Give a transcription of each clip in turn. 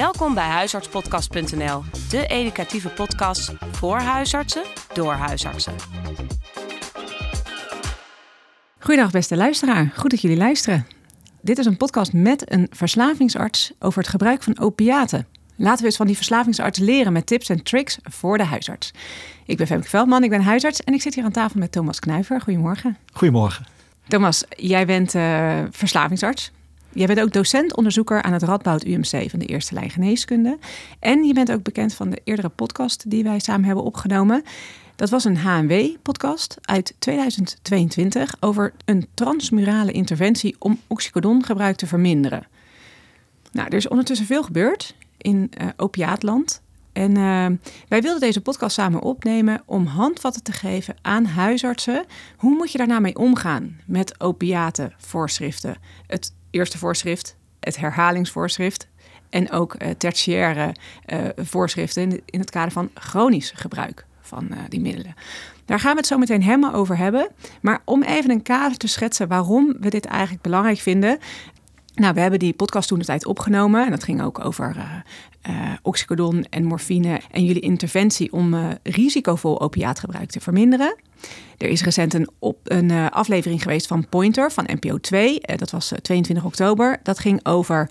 Welkom bij huisartspodcast.nl, de educatieve podcast voor huisartsen door huisartsen. Goedendag beste luisteraar, goed dat jullie luisteren. Dit is een podcast met een verslavingsarts over het gebruik van opiaten. Laten we eens van die verslavingsarts leren met tips en tricks voor de huisarts. Ik ben Femke Veldman, ik ben huisarts en ik zit hier aan tafel met Thomas Knuiver. Goedemorgen. Goedemorgen. Thomas, jij bent uh, verslavingsarts. Jij bent ook docent-onderzoeker aan het Radboud UMC van de Eerste Lijn Geneeskunde. En je bent ook bekend van de eerdere podcast die wij samen hebben opgenomen. Dat was een HMW-podcast uit 2022 over een transmurale interventie om oxycodongebruik te verminderen. Nou, er is ondertussen veel gebeurd in uh, opiaatland. En uh, wij wilden deze podcast samen opnemen om handvatten te geven aan huisartsen. Hoe moet je daarna mee omgaan met opiatenvoorschriften? Het eerste voorschrift, het herhalingsvoorschrift en ook uh, tertiaire uh, voorschriften in, het kader van chronisch gebruik van uh, die middelen. Daar gaan we het zo meteen helemaal over hebben. Maar om even een kader te schetsen waarom we dit eigenlijk belangrijk vinden. Nou, we hebben die podcast toen de tijd opgenomen. En dat ging ook over uh, oxycodon en morfine. En jullie interventie om uh, risicovol opiaatgebruik te verminderen. Er is recent een, op, een aflevering geweest van Pointer van NPO 2. dat was 22 oktober. Dat ging over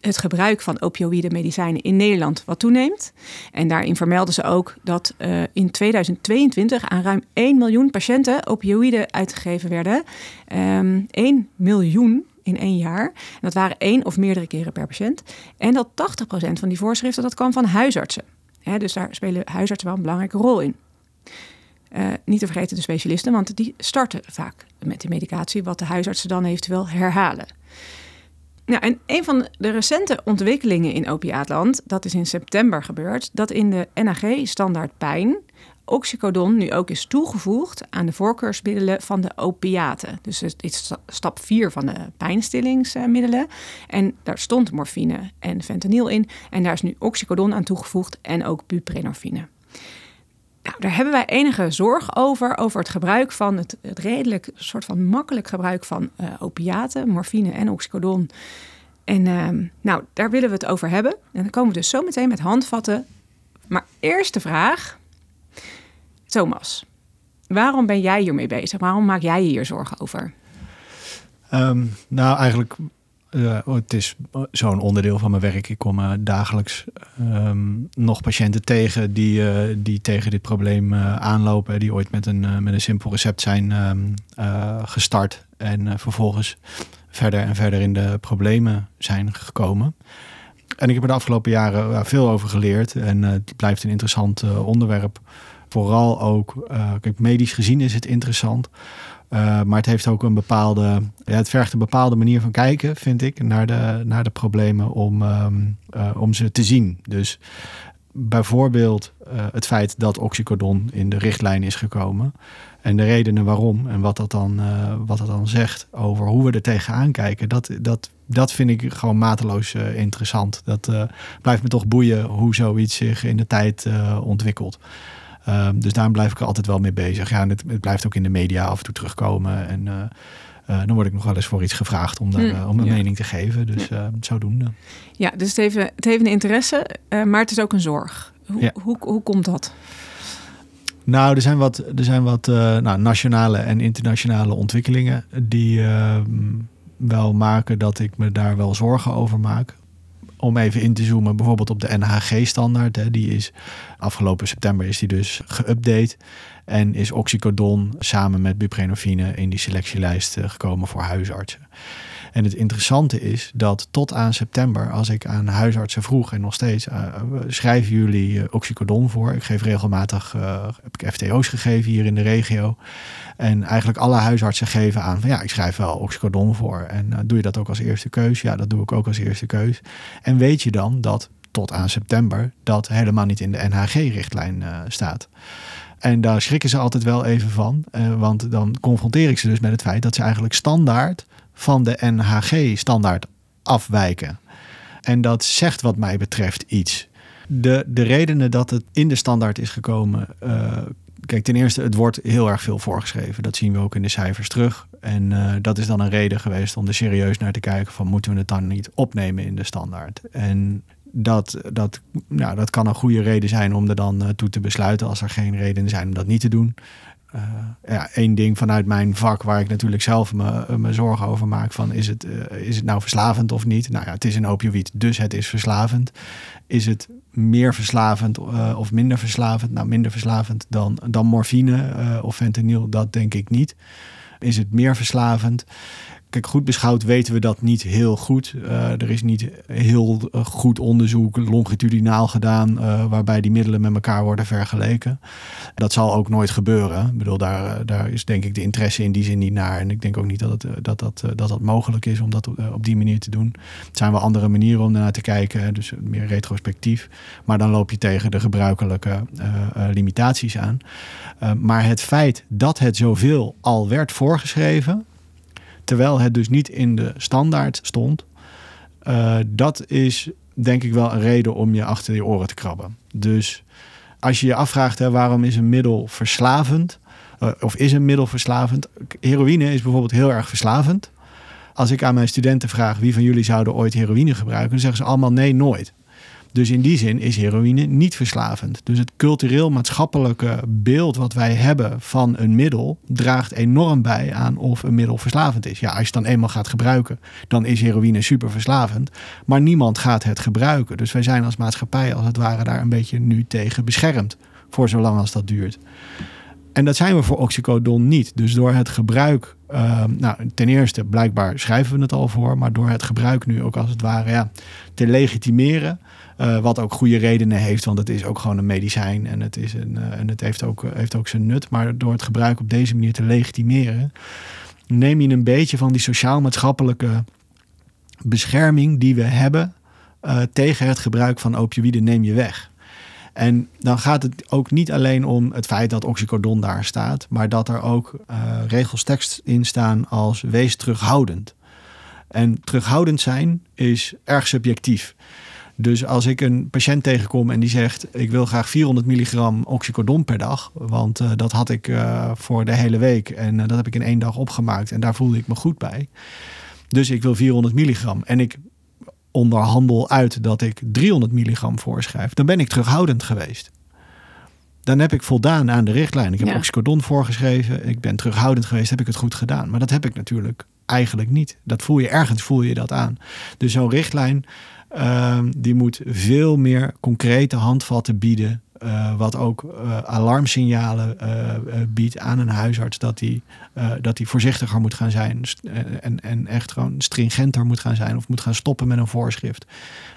het gebruik van opioïde medicijnen in Nederland wat toeneemt. En daarin vermelden ze ook dat in 2022 aan ruim 1 miljoen patiënten opioïden uitgegeven werden. Um, ehm, 1 miljoen in één jaar. En dat waren één of meerdere keren per patiënt. En dat 80% van die voorschriften dat kwam van huisartsen. dus daar spelen huisartsen wel een belangrijke rol in. Uh, niet te vergeten de specialisten, want die starten vaak met die medicatie, wat de huisartsen dan eventueel herhalen. Nou, en een van de recente ontwikkelingen in opiaatland, dat is in september gebeurd, dat in de NAG standaard pijn oxycodon nu ook is toegevoegd aan de voorkeursmiddelen van de opiaten. Dus dit is stap 4 van de pijnstillingsmiddelen. En daar stond morfine en fentanyl in. En daar is nu oxycodon aan toegevoegd en ook buprenorfine. Nou, daar hebben wij enige zorg over, over het gebruik van het, het redelijk soort van makkelijk gebruik van uh, opiaten, morfine en oxycodon. En uh, nou, daar willen we het over hebben. En dan komen we dus zo meteen met handvatten. Maar eerste vraag, Thomas, waarom ben jij hiermee bezig? Waarom maak jij je hier zorgen over? Um, nou, eigenlijk, uh, het is zo'n onderdeel van mijn werk. Ik kom uh, dagelijks um, nog patiënten tegen die, uh, die tegen dit probleem aanlopen. Die ooit met een, met een simpel recept zijn um, gestart. En vervolgens verder en verder in de problemen zijn gekomen. En ik heb er de afgelopen jaren veel over geleerd. En het blijft een interessant onderwerp vooral ook, uh, kijk, medisch gezien is het interessant. Uh, maar het heeft ook een bepaalde, ja, het vergt een bepaalde manier van kijken, vind ik, naar de, naar de problemen om, um, uh, om ze te zien. Dus bijvoorbeeld het feit dat oxycodon in de richtlijn is gekomen. En de redenen waarom en wat dat dan, wat dat dan zegt over hoe we er tegenaan kijken, dat, dat, dat vind ik gewoon mateloos interessant. Dat blijft me toch boeien hoe zoiets zich in de tijd ontwikkelt. Um, dus daarom blijf ik er altijd wel mee bezig. Ja, het, het, blijft ook in de media af en toe terugkomen. En uh, uh, dan word ik nog wel eens voor iets gevraagd om, daar, hmm. om een ja. mening te geven. Dus ja. zodoende. Ja, dus het heeft, het heeft een interesse, maar het is ook een zorg. Hoe, ja. hoe, hoe komt dat? Nou, er zijn wat, er zijn wat uh, nou, nationale en internationale ontwikkelingen die ehm, wel maken dat ik me daar wel zorgen over maak om even in te zoomen, bijvoorbeeld op de NHG-standaard. Die is afgelopen september is die dus geüpdate. En is oxycodon samen met buprenorfine in die selectielijst eh, gekomen voor huisartsen. En het interessante is dat tot aan september, als ik aan huisartsen vroeg en nog steeds, uh, schrijven jullie uh, oxycodon voor? Ik geef regelmatig, heb ik FTO's gegeven hier in de regio. En eigenlijk alle huisartsen geven aan van ja, ik schrijf wel oxycodon voor. En doe je dat ook als eerste keus? Ja, dat doe ik ook als eerste keus. En weet je dan dat tot aan september dat helemaal niet in de NHG-richtlijn staat. En daar schrikken ze altijd wel even van. Want dan confronteer ik ze dus met het feit dat ze eigenlijk standaard van de NHG-standaard afwijken. En dat zegt wat mij betreft iets. De, de redenen dat het in de standaard is gekomen, uh, kijk, ten eerste, het wordt heel erg veel voorgeschreven. Dat zien we ook in de cijfers terug. En uh, dat is dan een reden geweest om er serieus naar te kijken van moeten we het dan niet opnemen in de standaard. En dat, dat, nou, dat kan een goede reden zijn om er dan uh, toe te besluiten als er geen redenen zijn om dat niet te doen. Uh, ja, één ding vanuit mijn vak waar ik natuurlijk zelf me, me zorgen over maak van is het, uh, is het nou verslavend of niet? Nou ja, het is een opioïd, dus het is verslavend. Is het meer verslavend of minder verslavend? Nou, minder verslavend dan, dan morfine of fentanyl, dat denk ik niet. Is het meer verslavend? Kijk, goed beschouwd weten we dat niet heel goed. Uh, er is niet heel goed onderzoek longitudinaal gedaan uh, waarbij die middelen met elkaar worden vergeleken. Dat zal ook nooit gebeuren. Ik bedoel, daar, daar is denk ik de interesse in die zin niet naar. En ik denk ook niet dat het, dat, dat, dat, dat mogelijk is om dat op die manier te doen. Het zijn wel andere manieren om naar te kijken, dus meer retrospectief. Maar dan loop je tegen de gebruikelijke limitaties aan. maar het feit dat het zoveel al werd voorgeschreven terwijl het dus niet in de standaard stond. Uh, dat is denk ik wel een reden om je achter je oren te krabben. Dus als je je afvraagt hè, waarom is een middel verslavend, uh, of is een middel verslavend? Heroïne is bijvoorbeeld heel erg verslavend. Als ik aan mijn studenten vraag wie van jullie zouden ooit heroïne gebruiken, dan zeggen ze allemaal nee, nooit. Dus in die zin is heroïne niet verslavend. Dus het cultureel-maatschappelijke beeld wat wij hebben van een middel draagt enorm bij aan of een middel verslavend is. Ja, als je het dan eenmaal gaat gebruiken, dan is heroïne super verslavend. Maar niemand gaat het gebruiken. Dus wij zijn als maatschappij als het ware daar een beetje nu tegen beschermd. Voor zolang als dat duurt. En dat zijn we voor oxycodon niet. Dus door het gebruik, uh, nou, ten eerste blijkbaar schrijven we het al voor, maar door het gebruik nu ook als het ware ja, te legitimeren, uh, wat ook goede redenen heeft, want het is ook gewoon een medicijn en het, is een, uh, en het heeft, ook, heeft ook zijn nut. Maar door het gebruik op deze manier te legitimeren, neem je een beetje van die sociaal-maatschappelijke bescherming die we hebben tegen het gebruik van opioïden, neem je weg. En dan gaat het ook niet alleen om het feit dat oxycodon daar staat, maar dat er ook regels tekst in staan als wees terughoudend. En terughoudend zijn is erg subjectief. Dus als ik een patiënt tegenkom en die zegt: Ik wil graag 400 milligram oxycodon per dag, want uh, dat had ik uh, voor de hele week en uh, dat heb ik in één dag opgemaakt en daar voelde ik me goed bij. Dus ik wil 400 milligram en ik onderhandel uit dat ik 300 milligram voorschrijf, dan ben ik terughoudend geweest. Dan heb ik voldaan aan de richtlijn. Ik heb ja. oxycodon voorgeschreven. Ik ben terughoudend geweest. Heb ik het goed gedaan? Maar dat heb ik natuurlijk eigenlijk niet. Dat voel je ergens, voel je dat aan. Dus zo'n richtlijn, uh, die moet veel meer concrete handvatten bieden. Uh, wat ook uh, alarmsignalen uh, biedt aan een huisarts dat hij dat die voorzichtiger moet gaan zijn en, en echt gewoon stringenter moet gaan zijn of moet gaan stoppen met een voorschrift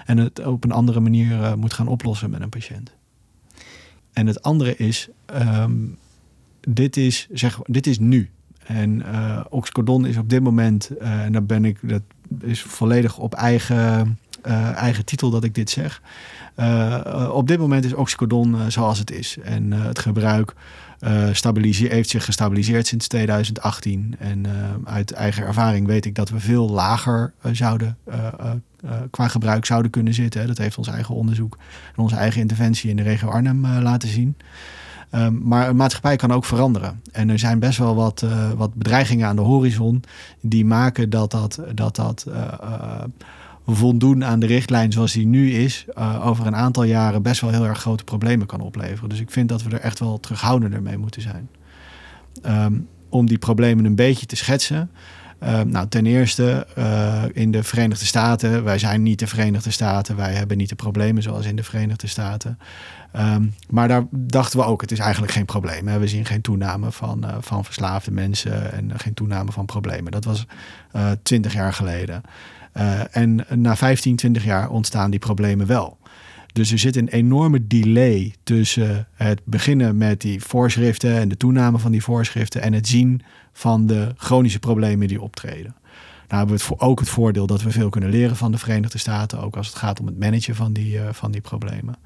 en het op een andere manier moet gaan oplossen met een patiënt. En het andere is, um, dit is, zeg, dit is nu. En oxycodon is op dit moment, en daar ben ik, dat is volledig op eigen, eigen titel dat ik dit zeg. Uh, op dit moment is oxycodon uh, zoals het is. En het gebruik heeft zich gestabiliseerd sinds 2018. En uit eigen ervaring weet ik dat we veel lager zouden qua gebruik zouden kunnen zitten. Dat heeft ons eigen onderzoek en onze eigen interventie in de regio Arnhem laten zien. Um, maar een maatschappij kan ook veranderen. En er zijn best wel wat, wat bedreigingen aan de horizon die maken dat dat, dat, dat voldoen aan de richtlijn zoals die nu is, uh, over een aantal jaren best wel heel erg grote problemen kan opleveren. Dus ik vind dat we er echt wel terughoudender mee moeten zijn. Um, om die problemen een beetje te schetsen. Uh, nou, ten eerste uh, in de Verenigde Staten. Wij zijn niet de Verenigde Staten. Wij hebben niet de problemen zoals in de Verenigde Staten. Um, maar daar dachten we ook, het is eigenlijk geen probleem. We zien geen toename van, uh, van verslaafde mensen en geen toename van problemen. Dat was twintig jaar geleden. Uh, en na 15, 20 jaar ontstaan die problemen wel. Dus er zit een enorme delay tussen het beginnen met die voorschriften en de toename van die voorschriften en het zien van de chronische problemen die optreden. Nou hebben we het ook het voordeel dat we veel kunnen leren van de Verenigde Staten, ook als het gaat om het managen van die, uh, van die problemen.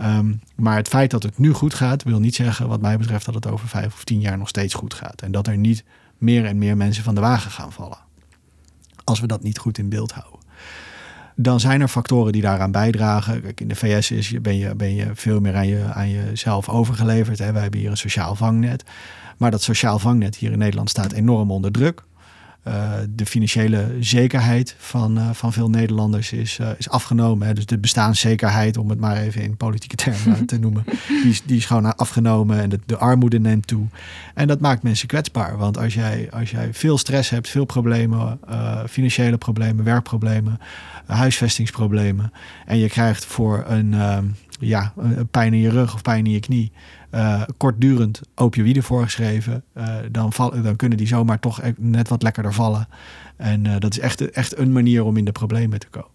Um, maar het feit dat het nu goed gaat, wil niet zeggen, wat mij betreft, dat het over vijf of tien jaar nog steeds goed gaat. En dat er niet meer en meer mensen van de wagen gaan vallen als we dat niet goed in beeld houden. dan zijn er factoren die daaraan bijdragen. Kijk, in de VS is, ben, je, ben je veel meer aan, je, aan jezelf overgeleverd. Hè. Wij hebben hier een sociaal vangnet. Maar dat sociaal vangnet hier in Nederland staat enorm onder druk. Uh, de financiële zekerheid van, uh, van veel Nederlanders is, uh, is afgenomen. Hè. Dus de bestaanszekerheid, om het maar even in politieke termen te noemen, die is, die is gewoon afgenomen en de, de, armoede neemt toe. En dat maakt mensen kwetsbaar. Want als jij, als jij veel stress hebt, veel problemen, financiële problemen, werkproblemen, huisvestingsproblemen. En je krijgt voor een, ja, een pijn in je rug of pijn in je knie uh, kortdurend opioïden voorgeschreven, uh, dan, dan kunnen die zomaar toch e-, net wat lekkerder vallen. En uh, dat is echt, echt een manier om in de problemen te komen.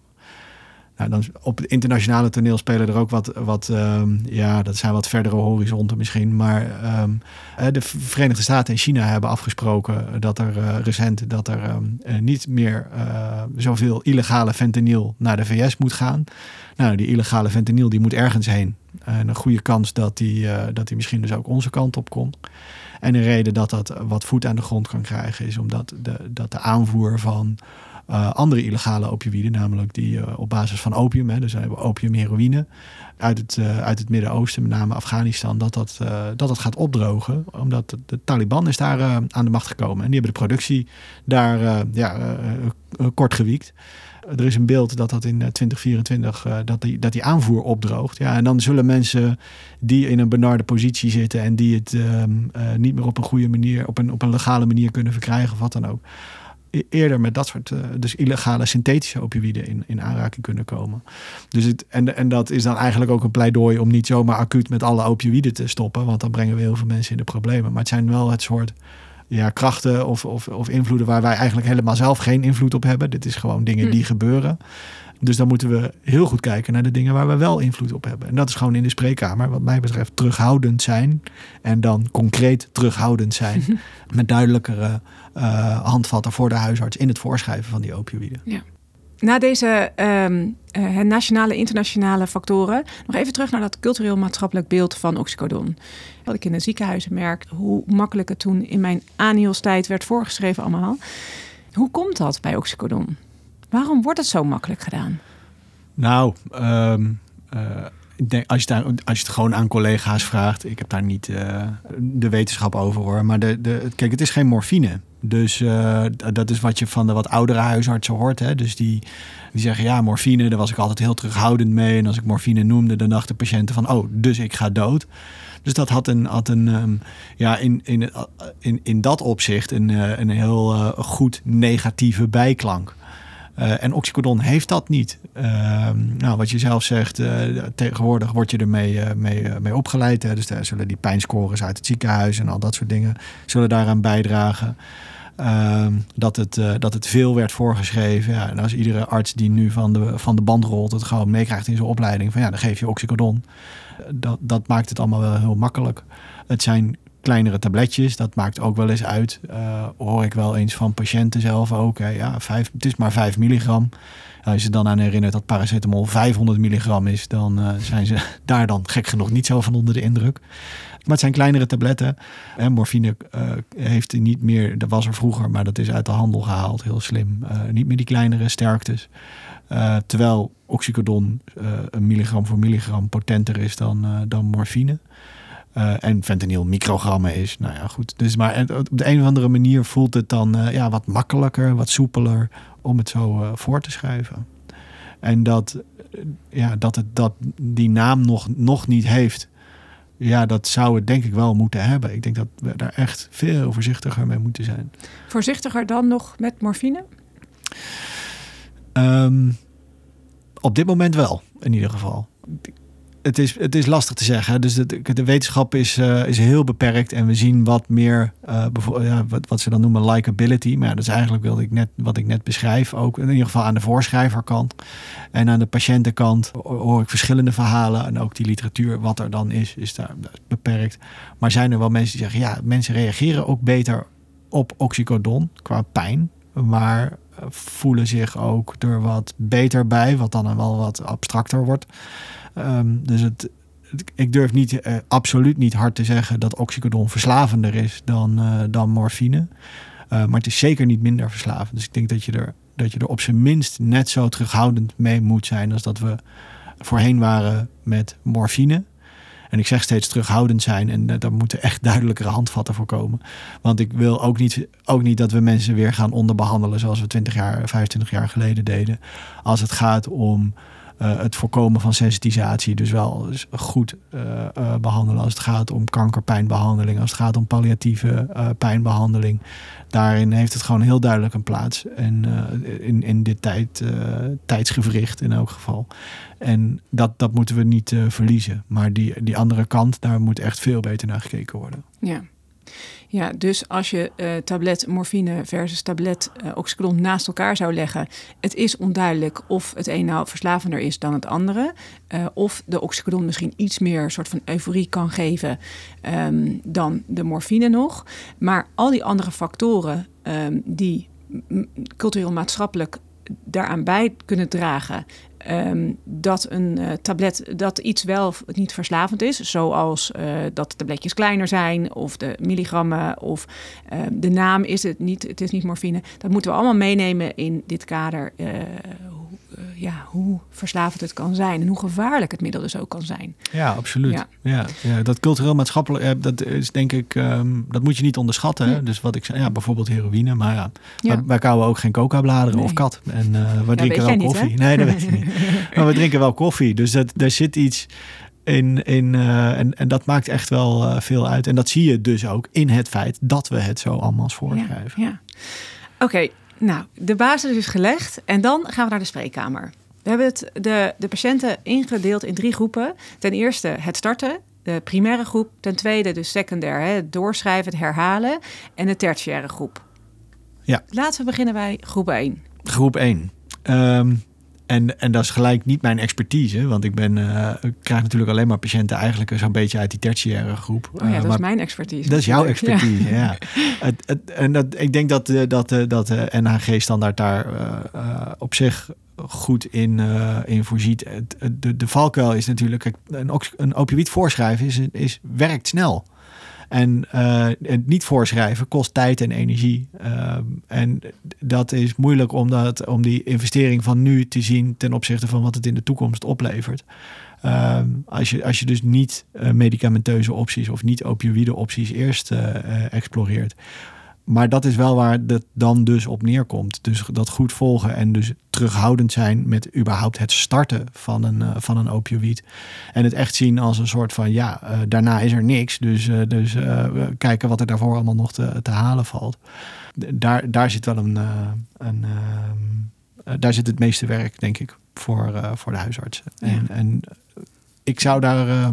Nou, dan op het internationale toneel spelen er ook wat, wat um, ja, dat zijn wat verdere horizonten misschien. Maar um, de Verenigde Staten en China hebben afgesproken dat er recent dat er um, niet meer uh, zoveel illegale fentanyl naar de VS moet gaan. Nou, die illegale fentanyl die moet ergens heen. En een goede kans dat die, uh, dat die misschien dus ook onze kant op komt. En een reden dat dat wat voet aan de grond kan krijgen is omdat de, dat de aanvoer van uh, andere illegale opioïden, namelijk die uh, op basis van opium, hè, dus we hebben opium, heroïne, uit het, uit het Midden-Oosten, met name Afghanistan, dat dat, dat dat gaat opdrogen. Omdat de, de Taliban is daar aan de macht gekomen. En die hebben de productie daar ja, kort gewiekt. Er is een beeld dat dat in 2024 dat, die, dat die aanvoer opdroogt. Ja, en dan zullen mensen die in een benarde positie zitten en die het ehm, niet meer op een goede manier, op een, op een legale manier kunnen verkrijgen of wat dan ook E-, eerder met dat soort, dus illegale synthetische opioïden in, in aanraking kunnen komen. Dus het, en, en dat is dan eigenlijk ook een pleidooi om niet zomaar acuut met alle opioïden te stoppen, want dan brengen we heel veel mensen in de problemen. Maar het zijn wel het soort ja, krachten of, of, of invloeden waar wij eigenlijk helemaal zelf geen invloed op hebben. Dit is gewoon dingen die hm. gebeuren. Dus dan moeten we heel goed kijken naar de dingen waar we wel invloed op hebben. En dat is gewoon in de spreekkamer, wat mij betreft, terughoudend zijn. En dan concreet terughoudend zijn. met duidelijkere uh, handvatten voor de huisarts in het voorschrijven van die opioïden. Ja. Na deze um, uh, nationale, internationale factoren, nog even terug naar dat cultureel-maatschappelijk beeld van oxycodon. Wat ik in de ziekenhuizen merk, hoe makkelijk het toen in mijn anios-tijd werd voorgeschreven allemaal. Hoe komt dat bij oxycodon? Waarom wordt het zo makkelijk gedaan? Nou, um, uh, als, je als je het gewoon aan collega's vraagt, ik heb daar niet uh, de wetenschap over hoor. Maar de, de, kijk, het is geen morfine. Dus uh, dat is wat je van de wat oudere huisartsen hoort. Hè? Dus die, die zeggen, ja, morfine, daar was ik altijd heel terughoudend mee. En als ik morfine noemde, dan dachten patiënten van, oh, dus ik ga dood. Dus dat had een, had een um, ja, in, in, in, in dat opzicht een, een heel goed negatieve bijklank. Uh, en oxycodon heeft dat niet. Uh, nou, wat je zelf zegt, uh, tegenwoordig word je ermee mee, mee opgeleid. Hè? Dus daar zullen die pijnscores uit het ziekenhuis en al dat soort dingen zullen daaraan bijdragen. Ehm, dat, het, dat het veel werd voorgeschreven. Ja, en als iedere arts die nu van de, van de band rolt, het gewoon meekrijgt in zijn opleiding, van ja, dan geef je oxycodon. Dat, dat maakt het allemaal wel heel makkelijk. Het zijn kleinere tabletjes. Dat maakt ook wel eens uit. Uh, hoor ik wel eens van patiënten zelf ook. Ja, vijf, het is maar 5 milligram. Als je dan aan herinnert dat paracetamol 500 milligram is, dan uh, zijn ze daar dan gek genoeg niet zo van onder de indruk. Maar het zijn kleinere tabletten. En morfine uh, heeft niet meer, dat was er vroeger, maar dat is uit de handel gehaald, heel slim. niet meer die kleinere sterktes. terwijl oxycodon een milligram voor milligram potenter is dan, dan morfine. Uh, en fentanyl microgrammen is. Nou ja, goed. Dus maar op de een of andere manier voelt het dan uh, ja, wat makkelijker, wat soepeler om het zo uh, voor te schrijven. En dat, ja, dat het dat die naam nog, nog niet heeft, ja, dat zou het denk ik wel moeten hebben. Ik denk dat we daar echt veel voorzichtiger mee moeten zijn. Voorzichtiger dan nog met morfine? Um, op dit moment wel, in ieder geval het is, het is lastig te zeggen. Dus de, de wetenschap is, uh, is heel beperkt. En we zien wat meer, uh, ja, wat, wat ze dan noemen likability. Maar dat is eigenlijk wilde ik net, wat ik net beschrijf. Ook in ieder geval aan de voorschrijverkant. En aan de patiëntenkant hoor ik verschillende verhalen. En ook die literatuur, wat er dan is, is daar beperkt. Maar zijn er wel mensen die zeggen, ja, mensen reageren ook beter op oxycodon qua pijn. Maar eh, voelen zich ook er wat beter bij, wat dan wel wat abstracter wordt. Um, dus het, ik durf niet, uh, absoluut niet hard te zeggen dat oxycodon verslavender is dan, uh, dan morfine. Uh, maar het is zeker niet minder verslavend. Dus ik denk dat je er dat je er op zijn minst net zo terughoudend mee moet zijn als dat we voorheen waren met morfine. En ik zeg steeds terughoudend zijn. En daar moeten echt duidelijkere handvatten voor komen. Want ik wil ook niet, ook niet dat we mensen weer gaan onderbehandelen. zoals we 20 jaar, 25 jaar geleden deden. Als het gaat om uh, het voorkomen van sensitisatie. Dus wel goed uh, uh, behandelen als het gaat om kankerpijnbehandeling, als het gaat om palliatieve pijnbehandeling. Daarin heeft het gewoon heel duidelijk een plaats. En in, in dit tijd, tijdsgevricht in elk geval. En dat, dat moeten we niet verliezen. Maar die, die andere kant, daar moet echt veel beter naar gekeken worden. Ja. Ja, dus als je uh, tablet morfine versus tablet uh, oxycodon naast elkaar zou leggen, het is onduidelijk of het een nou verslavender is dan het andere. Uh, of de oxycodon misschien iets meer soort van euforie kan geven um, dan de morfine nog. Maar al die andere factoren um, die cultureel maatschappelijk daaraan bij kunnen dragen um, dat een uh, tablet dat iets wel niet verslavend is, zoals uh, dat de tabletjes kleiner zijn of de milligrammen of uh, de naam is het niet, het is niet morfine. Dat moeten we allemaal meenemen in dit kader. Eh, ja, hoe verslavend het kan zijn en hoe gevaarlijk het middel dus ook kan zijn. Ja, absoluut. Ja, ja, ja dat cultureel maatschappelijk, dat is denk ik, um, dat moet je niet onderschatten. Hè? Dus wat ik zei, ja, bijvoorbeeld heroïne, maar ja, ja. wij, kouwen ook geen coca-bladeren nee. of kat. En uh, we drinken wel koffie. Niet, nee, dat weet je niet. maar we drinken wel koffie. Dus dat, daar zit iets in. in uh, en, en dat maakt echt wel uh, veel uit. En dat zie je dus ook in het feit dat we het zo allemaal voorschrijven. Ja, ja. Oké, okay, nou, de basis is gelegd. En dan gaan we naar de spreekkamer. We hebben het, de, de patiënten ingedeeld in drie groepen. Ten eerste het starten, de primaire groep. Ten tweede dus secundair, hè, het doorschrijven, het herhalen. En de tertiaire groep. Ja. Laten we beginnen bij groep 1. Groep 1. Um, en, en dat is gelijk niet mijn expertise, want ik, ben, uh, ik krijg natuurlijk alleen maar patiënten eigenlijk zo'n beetje uit die tertiaire groep. Oh ja, dat uh, is mijn expertise. Dat is jouw expertise, ja. ja. het, het, en dat, ik denk dat, uh, dat, dat de NHG-standaard daar op zich goed in, in voorziet. de, de valkuil is natuurlijk, een, een opioïd voorschrijven is, is, werkt snel. En uh, het niet voorschrijven kost tijd en energie. Uh, en dat is moeilijk om, dat, om die investering van nu te zien ten opzichte van wat het in de toekomst oplevert. Uh, als, je, als je dus niet uh, medicamenteuze opties of niet opioïde opties eerst exploreert. Maar dat is wel waar het dan dus op neerkomt. Dus dat goed volgen en dus terughoudend zijn met überhaupt het starten van een, uh, van een opioïd. En het echt zien als een soort van, ja, uh, daarna is er niks. Dus, uh, dus kijken wat er daarvoor allemaal nog te, te halen valt. Daar, daar zit wel een, een daar zit het meeste werk, denk ik, voor, voor de huisartsen. Ja. En, en ik zou daar,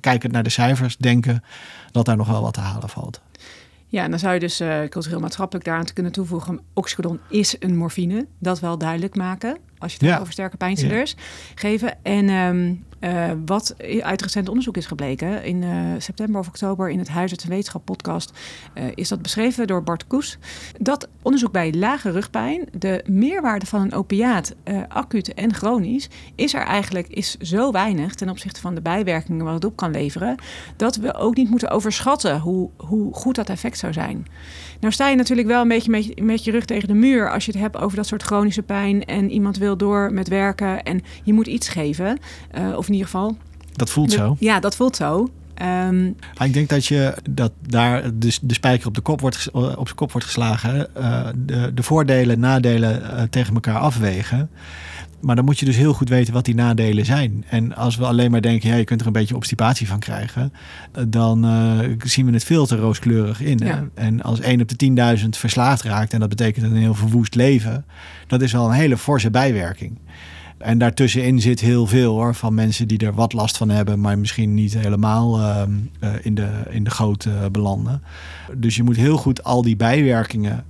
kijkend naar de cijfers, denken dat daar nog wel wat te halen valt. Ja, en dan zou je dus uh, cultureel maatschappelijk daaraan te kunnen toevoegen... oxycodon is een morfine. Dat wel duidelijk maken als je het ja. over sterke pijnstillers ja. geven. En um, uh, wat uit recent onderzoek is gebleken... in uh, september of oktober in het Huisarts en Wetenschap podcast... Uh, is dat beschreven door Bart Koes. Dat onderzoek bij lage rugpijn... de meerwaarde van een opiaat, acuut en chronisch... is er eigenlijk is zo weinig ten opzichte van de bijwerkingen... wat het op kan leveren... dat we ook niet moeten overschatten hoe, hoe goed dat effect zou zijn. Nou sta je natuurlijk wel een beetje met, met je rug tegen de muur... als je het hebt over dat soort chronische pijn... en iemand wil door met werken en je moet iets geven. Of in ieder geval... Dat voelt zo. Ja, dat voelt zo. Um, ik denk dat je dat daar de, de spijker op de kop wordt, op zijn kop wordt geslagen. Uh, de, de voordelen, nadelen uh, tegen elkaar afwegen. Maar dan moet je dus heel goed weten wat die nadelen zijn. En als we alleen maar denken, ja, je kunt er een beetje obstipatie van krijgen, dan uh, zien we het veel te rooskleurig in. Ja. En als 1 op de 10.000 verslaafd raakt, en dat betekent een heel verwoest leven, dat is wel een hele forse bijwerking. En daartussenin zit heel veel hoor, van mensen die er wat last van hebben, maar misschien niet helemaal uh, uh, in, de, in de goot uh, belanden. Dus je moet heel goed al die bijwerkingen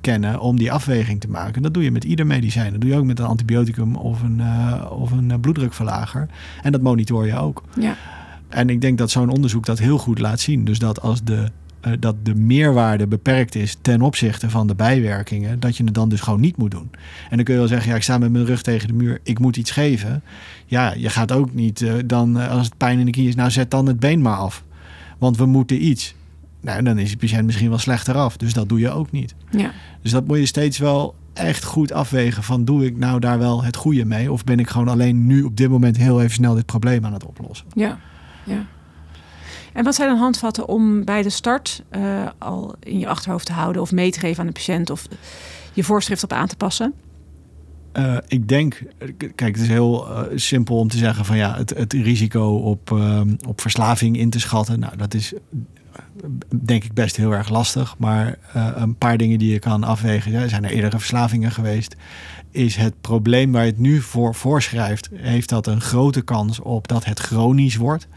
kennen om die afweging te maken. Dat doe je met ieder medicijn. Dat doe je ook met een antibioticum of een, of een bloeddrukverlager. En dat monitor je ook. Ja. En ik denk dat zo'n onderzoek dat heel goed laat zien. Dus dat als de uh, dat de meerwaarde beperkt is ten opzichte van de bijwerkingen, dat je het dan dus gewoon niet moet doen. En dan kun je wel zeggen, ja, ik sta met mijn rug tegen de muur, ik moet iets geven. Ja, je gaat ook niet uh, dan, uh, als het pijn in de knie is, nou zet dan het been maar af. Want we moeten iets. Nou, dan is de patiënt misschien wel slechter af. Dus dat doe je ook niet. Ja. Dus dat moet je steeds wel echt goed afwegen van doe ik nou daar wel het goede mee? Of ben ik gewoon alleen nu op dit moment heel even snel dit probleem aan het oplossen? Ja, ja. En wat zijn dan handvatten om bij de start uh, al in je achterhoofd te houden of mee te geven aan de patiënt of je voorschrift op aan te passen? Uh, ik denk, kijk, het is heel uh, simpel om te zeggen van ja, het, het risico op, uh, op verslaving in te schatten. Nou, dat is denk ik best heel erg lastig. Maar een paar dingen die je kan afwegen. Ja, zijn er eerdere verslavingen geweest? is het probleem waar je het nu voor voorschrijft, heeft dat een grote kans op dat het chronisch wordt.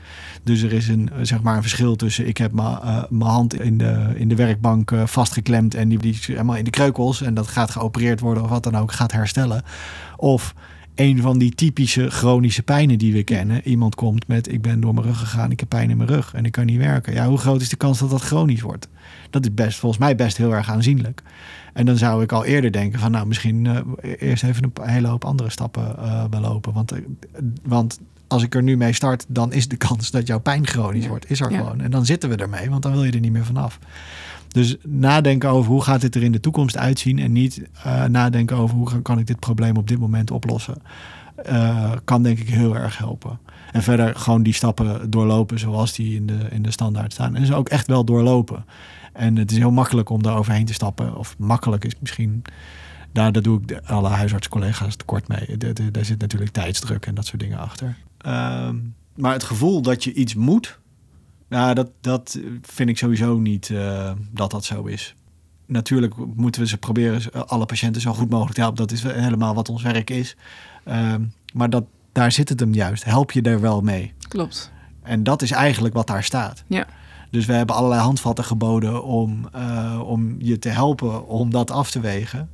Dus er is een, zeg maar een verschil tussen ik heb mijn uh, hand in de, in de werkbank uh, vastgeklemd en die, die helemaal in de kreukels en dat gaat geopereerd worden of wat dan ook, gaat herstellen. Of een van die typische chronische pijnen die we kennen. Iemand komt met ik ben door mijn rug gegaan, ik heb pijn in mijn rug en ik kan niet werken. Ja, hoe groot is de kans dat dat chronisch wordt? Dat is best, volgens mij best heel erg aanzienlijk. En dan zou ik al eerder denken van nou misschien uh, eerst even een hele hoop andere stappen uh, belopen. Want, uh, want als ik er nu mee start, dan is de kans dat jouw pijn chronisch ja. wordt, is er ja. gewoon. En dan zitten we ermee, want dan wil je er niet meer vanaf. Dus nadenken over hoe gaat dit er in de toekomst uitzien en niet nadenken over hoe kan ik dit probleem op dit moment oplossen. kan denk ik heel erg helpen. En verder gewoon die stappen doorlopen zoals die in de, in de standaard staan. En ze ook echt wel doorlopen. En het is heel makkelijk om daar overheen te stappen. Of makkelijk is misschien. Daar, daar doe ik alle huisartscollega's tekort mee. Daar zit natuurlijk tijdsdruk en dat soort dingen achter. Um, maar het gevoel dat je iets moet, nou, dat, dat vind ik sowieso niet uh, dat dat zo is. Natuurlijk moeten we ze proberen alle patiënten zo goed mogelijk te helpen. Dat is helemaal wat ons werk is. Um, maar dat, daar zit het hem juist. Help je er wel mee. Klopt. En dat is eigenlijk wat daar staat. Ja. Dus we hebben allerlei handvatten geboden om, uh, om je te helpen om dat af te wegen.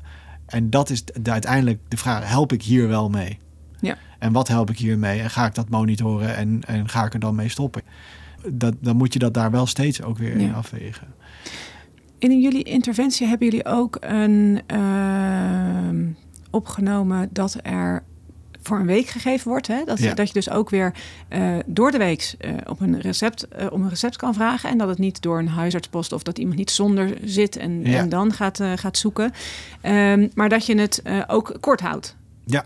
En dat is de, uiteindelijk de vraag: help ik hier wel mee? Ja. En wat help ik hier mee? En ga ik dat monitoren en, en ga ik er dan mee stoppen? Dat, dan moet je dat daar wel steeds ook weer ja. in afwegen. In jullie interventie hebben jullie ook een uh, opgenomen dat er voor een week gegeven wordt. Hè? Dat, ja. dat je dus ook weer uh, door de week uh, op een recept, uh, om een recept kan vragen. En dat het niet door een huisartspost of dat iemand niet zonder zit en, ja. en dan gaat, gaat zoeken. Um, maar dat je het ook kort houdt. Ja.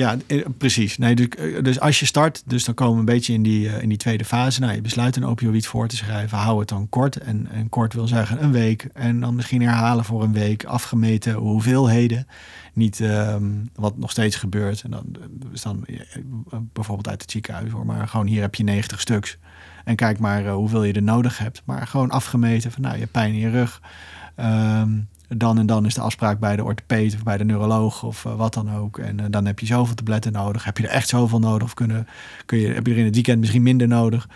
Ja, precies. Nee, dus, dus als je start, dus dan komen we een beetje in die, in die tweede fase. Nou, je besluit een opioïd voor te schrijven. Hou het dan kort. En, en kort wil zeggen een week. En dan misschien herhalen voor een week. Afgemeten hoeveelheden. Niet um, wat nog steeds gebeurt. En dan dan bijvoorbeeld uit het ziekenhuis hoor. Maar gewoon hier heb je 90 stuks. En kijk maar hoeveel je er nodig hebt. Maar gewoon afgemeten van nou, je pijn in je rug. Um, dan en dan is de afspraak bij de orthopeed of bij de neuroloog of uh, wat dan ook. En uh, dan heb je zoveel tabletten nodig. Heb je er echt zoveel nodig? Of kunnen, kun je, heb je er in het weekend misschien minder nodig?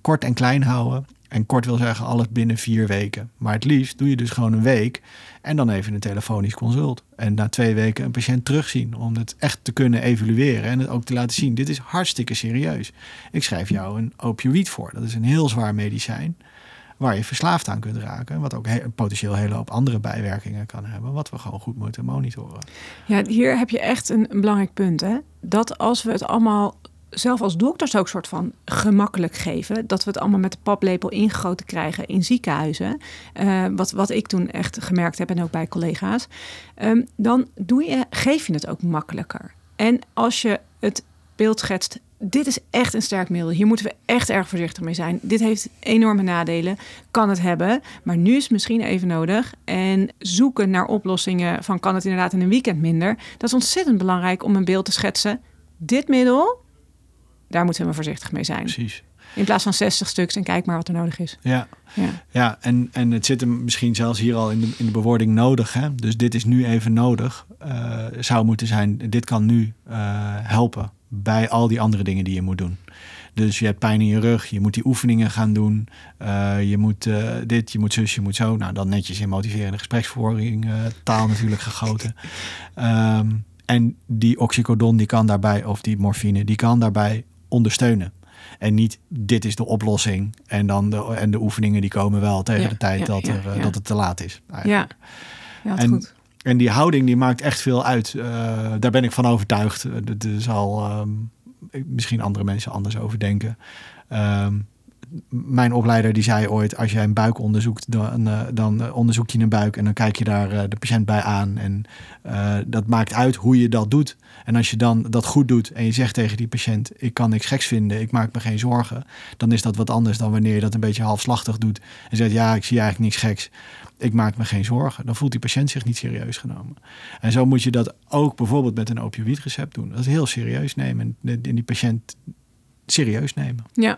Kort en klein houden. En kort wil zeggen alles binnen vier weken. Maar het liefst doe je dus gewoon een week en dan even een telefonisch consult. En na twee weken een patiënt terugzien om het echt te kunnen evalueren en het ook te laten zien. Dit is hartstikke serieus. Ik schrijf jou een opioïd voor. Dat is een heel zwaar medicijn waar je verslaafd aan kunt raken. Wat ook potentieel een hele hoop andere bijwerkingen kan hebben. Wat we gewoon goed moeten monitoren. Ja, hier heb je echt een, belangrijk punt. Hè? Dat als we het allemaal zelf als dokters ook soort van gemakkelijk geven. Dat we het allemaal met de paplepel ingegoten krijgen in ziekenhuizen. Uh, wat, wat ik toen echt gemerkt heb en ook bij collega's. Um, dan doe je, geef je het ook makkelijker. En als je het beeld schetst. Dit is echt een sterk middel. Hier moeten we echt erg voorzichtig mee zijn. Dit heeft enorme nadelen. Kan het hebben. Maar nu is het misschien even nodig. En zoeken naar oplossingen van kan het inderdaad in een weekend minder. Dat is ontzettend belangrijk om een beeld te schetsen. Dit middel daar moeten we voorzichtig mee zijn. Precies. In plaats van 60 stuks en kijk maar wat er nodig is. Ja, ja. ja en, en het zit hem misschien zelfs hier al in de, in de bewoording nodig. Hè? Dus dit is nu even nodig. Uh, zou moeten zijn, dit kan nu uh, helpen bij al die andere dingen die je moet doen. Dus je hebt pijn in je rug, je moet die oefeningen gaan doen. Uh, je moet dit, je moet zus, je moet zo. Nou, dan netjes in motiverende gespreksvoering, taal natuurlijk gegoten. Um, en die oxycodon die kan daarbij, of die morfine, die kan daarbij ondersteunen. En niet dit is de oplossing. En dan de, en de oefeningen die komen wel tegen ja, de tijd ja, dat, ja, er, dat het te laat is. Eigenlijk. Ja, en, goed. En die houding die maakt echt veel uit. Uh, daar ben ik van overtuigd. Er zal um, misschien andere mensen anders over denken. Um, mijn opleider die zei ooit: als jij een buik onderzoekt, dan, uh, dan onderzoek je een buik en dan kijk je daar uh, de patiënt bij aan. En dat maakt uit hoe je dat doet. En als je dan dat goed doet en je zegt tegen die patiënt: ik kan niks geks vinden, ik maak me geen zorgen, dan is dat wat anders dan wanneer je dat een beetje halfslachtig doet en zegt: ja, ik zie eigenlijk niks geks. Ik maak me geen zorgen. Dan voelt die patiënt zich niet serieus genomen. En zo moet je dat ook bijvoorbeeld met een opioïdrecept doen. Dat is heel serieus nemen en die patiënt serieus nemen. Ja.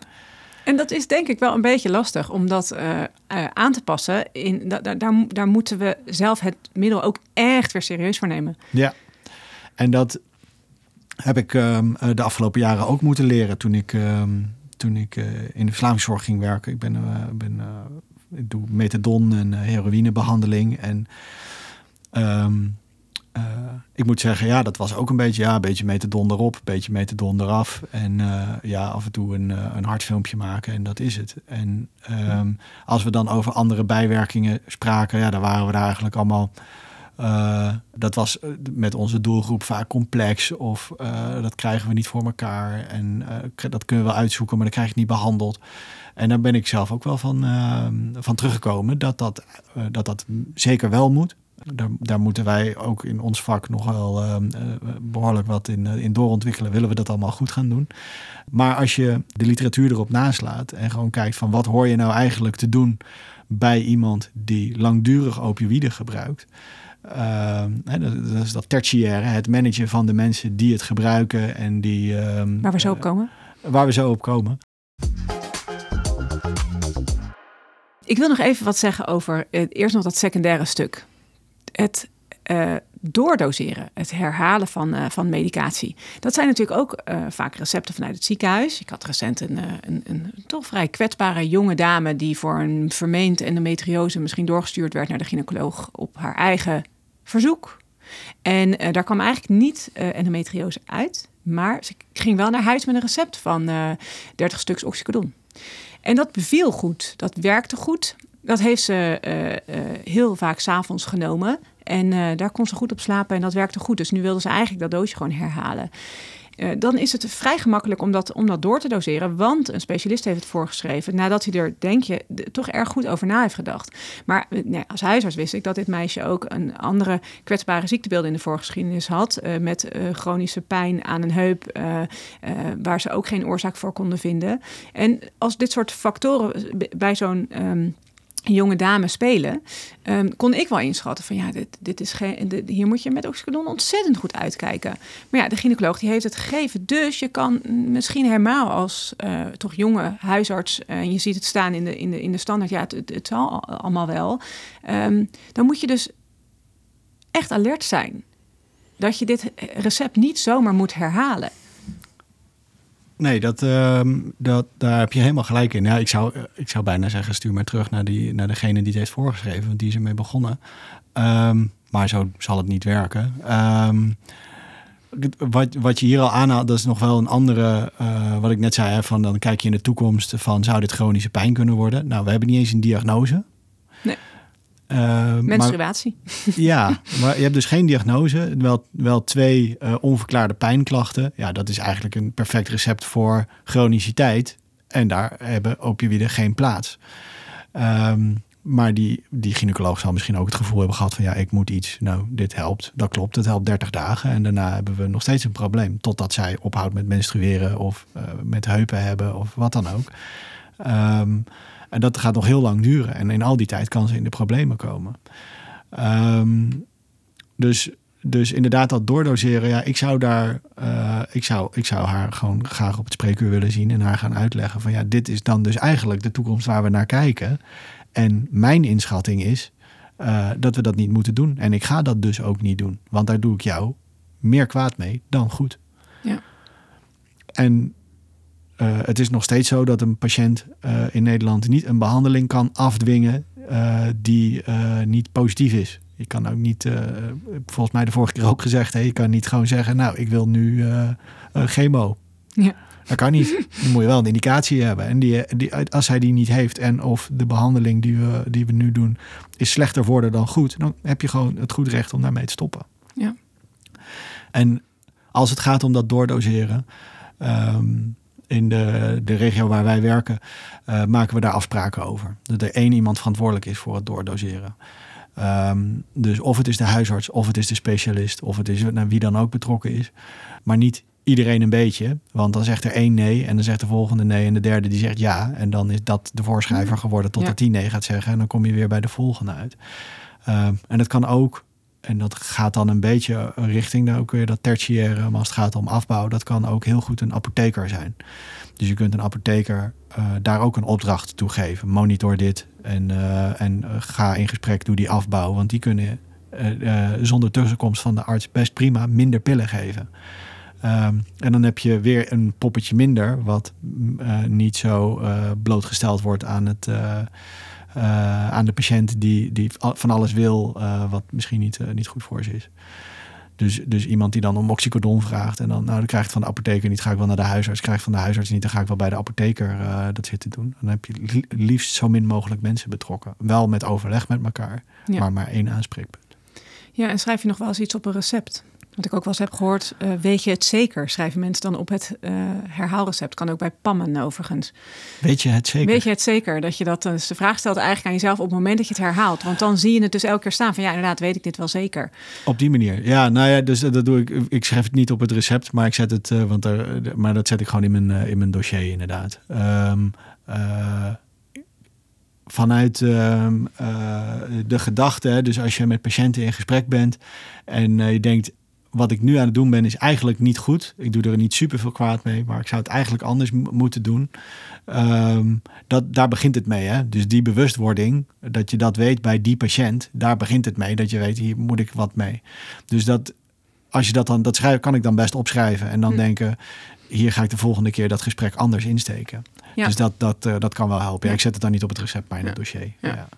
En dat is denk ik wel een beetje lastig om dat uh, uh, aan te passen. In, da, da, daar, daar moeten we zelf het middel ook echt weer serieus voor nemen. Ja, en dat heb ik um, de afgelopen jaren ook moeten leren toen ik, um, toen ik in de verslavingszorg ging werken. Ik, ben, ben, ik doe methadon en heroïnebehandeling. En um, uh, ik moet zeggen, ja, dat was ook een beetje, ja, een beetje metadon erop, een beetje metadon eraf. En uh, ja, af en toe een, uh, een hartfilmpje maken en dat is het. En um, als we dan over andere bijwerkingen spraken, ja, dan waren we daar eigenlijk allemaal. dat was met onze doelgroep vaak complex of dat krijgen we niet voor elkaar. En dat kunnen we uitzoeken, maar dan krijg je niet behandeld. En daar ben ik zelf ook wel van, van teruggekomen dat dat, dat dat zeker wel moet. Daar, daar, moeten wij ook in ons vak nog wel uh, behoorlijk wat in, uh, in doorontwikkelen. Willen we dat allemaal goed gaan doen. Maar als je de literatuur erop naslaat en gewoon kijkt van wat hoor je nou eigenlijk te doen bij iemand die langdurig opioïden gebruikt. Uh, dat is dat tertiaire, het managen van de mensen die het gebruiken en die. ehm, waar we zo op komen. waar we zo op komen. Ik wil nog even wat zeggen over eerst nog dat secundaire stuk het uh, doordoseren, het herhalen van, uh, van medicatie. Dat zijn natuurlijk ook uh, vaak recepten vanuit het ziekenhuis. Ik had recent een, een, een, toch vrij kwetsbare jonge dame die voor een vermeend endometriose misschien doorgestuurd werd naar de gynaecoloog op haar eigen verzoek. En daar kwam eigenlijk niet endometriose uit, maar ze ging wel naar huis met een recept van 30 stuks oxycodon. En dat beviel goed, dat werkte goed. Dat heeft ze heel vaak s'avonds genomen. En uh, daar kon ze goed op slapen en dat werkte goed. Dus nu wilde ze eigenlijk dat doosje gewoon herhalen. dan is het vrij gemakkelijk om dat, om dat door te doseren. Want een specialist heeft het voorgeschreven. Nadat hij er, denk je, toch erg goed over na heeft gedacht. Maar nee, als huisarts wist ik dat dit meisje ook een andere kwetsbare ziektebeelden in de voorgeschiedenis had. met chronische pijn aan een heup. waar ze ook geen oorzaak voor konden vinden. En als dit soort factoren bij zo'n. Um, jonge dame spelen, um, kon ik wel inschatten van ja, dit, dit is geen, hier moet je met oxycodon ontzettend goed uitkijken. Maar ja, de gynaecoloog die heeft het gegeven, dus je kan misschien helemaal als uh, toch jonge huisarts, en uh, je ziet het staan in de, in de, in de standaard, ja, het, het, zal allemaal wel. Um, dan moet je dus echt alert zijn dat je dit recept niet zomaar moet herhalen. Nee, dat, uh, dat, daar heb je helemaal gelijk in. Ja, ik, zou, ik zou bijna zeggen, stuur maar terug naar, die, naar degene die het heeft voorgeschreven, want die is ermee begonnen. Um, maar zo zal het niet werken. Um, wat, wat je hier al aanhaalt, dat is nog wel een andere, uh, wat ik net zei, hè, van dan kijk je in de toekomst van zou dit chronische pijn kunnen worden? Nou, we hebben niet eens een diagnose. Uh, Menstruatie. Maar, ja, maar je hebt dus geen diagnose. Wel, wel twee uh, onverklaarde pijnklachten. Ja, dat is eigenlijk een perfect recept voor chroniciteit. En daar hebben opioïden geen plaats. Um, maar die, die gynaecoloog zal misschien ook het gevoel hebben gehad van... ja, ik moet iets. Nou, dit helpt. Dat klopt, het helpt 30 dagen. En daarna hebben we nog steeds een probleem. Totdat zij ophoudt met menstrueren of uh, met heupen hebben of wat dan ook. Um, En dat gaat nog heel lang duren. En in al die tijd kan ze in de problemen komen. Um, dus, dus inderdaad, dat doordoseren. Ja, ik zou daar. Uh, ik, zou, ik zou haar gewoon graag op het spreekuur willen zien en haar gaan uitleggen van ja, dit is dan dus eigenlijk de toekomst waar we naar kijken. En mijn inschatting is uh, dat we dat niet moeten doen. En ik ga dat dus ook niet doen. Want daar doe ik jou meer kwaad mee dan goed. Ja. En het is nog steeds zo dat een patiënt uh, in Nederland niet een behandeling kan afdwingen uh, die niet positief is. Je kan ook niet, volgens mij de vorige keer ook gezegd, hè, je kan niet gewoon zeggen, nou, ik wil nu chemo. Ja. Dat kan niet. Dan moet je wel een indicatie hebben. En die, die, als hij die niet heeft en of de behandeling die we, die we nu doen is slechter worden dan goed, dan heb je gewoon het goed recht om daarmee te stoppen. Ja. En als het gaat om dat doordoseren, um, in de, de regio waar wij werken, uh, maken we daar afspraken over. Dat er één iemand verantwoordelijk is voor het doordoseren. Um, dus of het is de huisarts, of het is de specialist, of het is naar wie dan ook betrokken is. Maar niet iedereen een beetje. Want dan zegt er één nee en dan zegt de volgende nee en de derde die zegt ja. En dan is dat de voorschrijver geworden tot ja. tien nee gaat zeggen. En dan kom je weer bij de volgende uit. Um, en dat kan ook, en dat gaat dan een beetje richting dan ook weer dat tertiaire. Maar als het gaat om afbouw, dat kan ook heel goed een apotheker zijn. Dus je kunt een apotheker uh, daar ook een opdracht toe geven. Monitor dit en, uh, en uh, ga in gesprek, doe die afbouw. Want die kunnen zonder tussenkomst van de arts best prima minder pillen geven. Um, en dan heb je weer een poppetje minder, wat niet zo blootgesteld wordt aan, het, aan de patiënt die, die van alles wil, wat misschien niet, niet goed voor ze is. Dus, dus iemand die dan om oxycodon vraagt en dan, nou, dan krijg ik van de apotheker niet, ga ik wel naar de huisarts. Krijg ik van de huisarts niet, dan ga ik wel bij de apotheker uh, dat zitten doen. Dan heb je liefst zo min mogelijk mensen betrokken. Wel met overleg met elkaar, ja. maar maar één aanspreekpunt. Ja, en schrijf je nog wel eens iets op een recept? Wat ik ook wel eens heb gehoord, uh, weet je het zeker? Schrijven mensen dan op het uh, herhaalrecept. Kan ook bij pammen overigens. Weet je het zeker? Weet je het zeker? Dat je dat dus de vraag stelt eigenlijk aan jezelf op het moment dat je het herhaalt. Want dan zie je het dus elke keer staan van ja, inderdaad, weet ik dit wel zeker. Op die manier. Ja, nou ja, dus dat doe ik. Ik schrijf het niet op het recept, maar ik zet het, uh, want er, maar dat zet ik gewoon in mijn, in mijn dossier inderdaad. Um, vanuit uh, uh, de gedachte, dus als je met patiënten in gesprek bent en uh, je denkt, wat ik nu aan het doen ben, is eigenlijk niet goed. Ik doe er niet super veel kwaad mee, maar ik zou het eigenlijk anders moeten doen. Um, dat, daar begint het mee. Hè? Dus die bewustwording, dat je dat weet bij die patiënt, daar begint het mee. Dat je weet, hier moet ik wat mee. Dus dat, als je dat dan, dat schrijf, kan ik dan best opschrijven en dan hm. denken, hier ga ik de volgende keer dat gesprek anders insteken. Ja. Dus dat, dat, uh, dat kan wel helpen. Ja, ik zet het dan niet op het recept, maar in het dossier. Ja.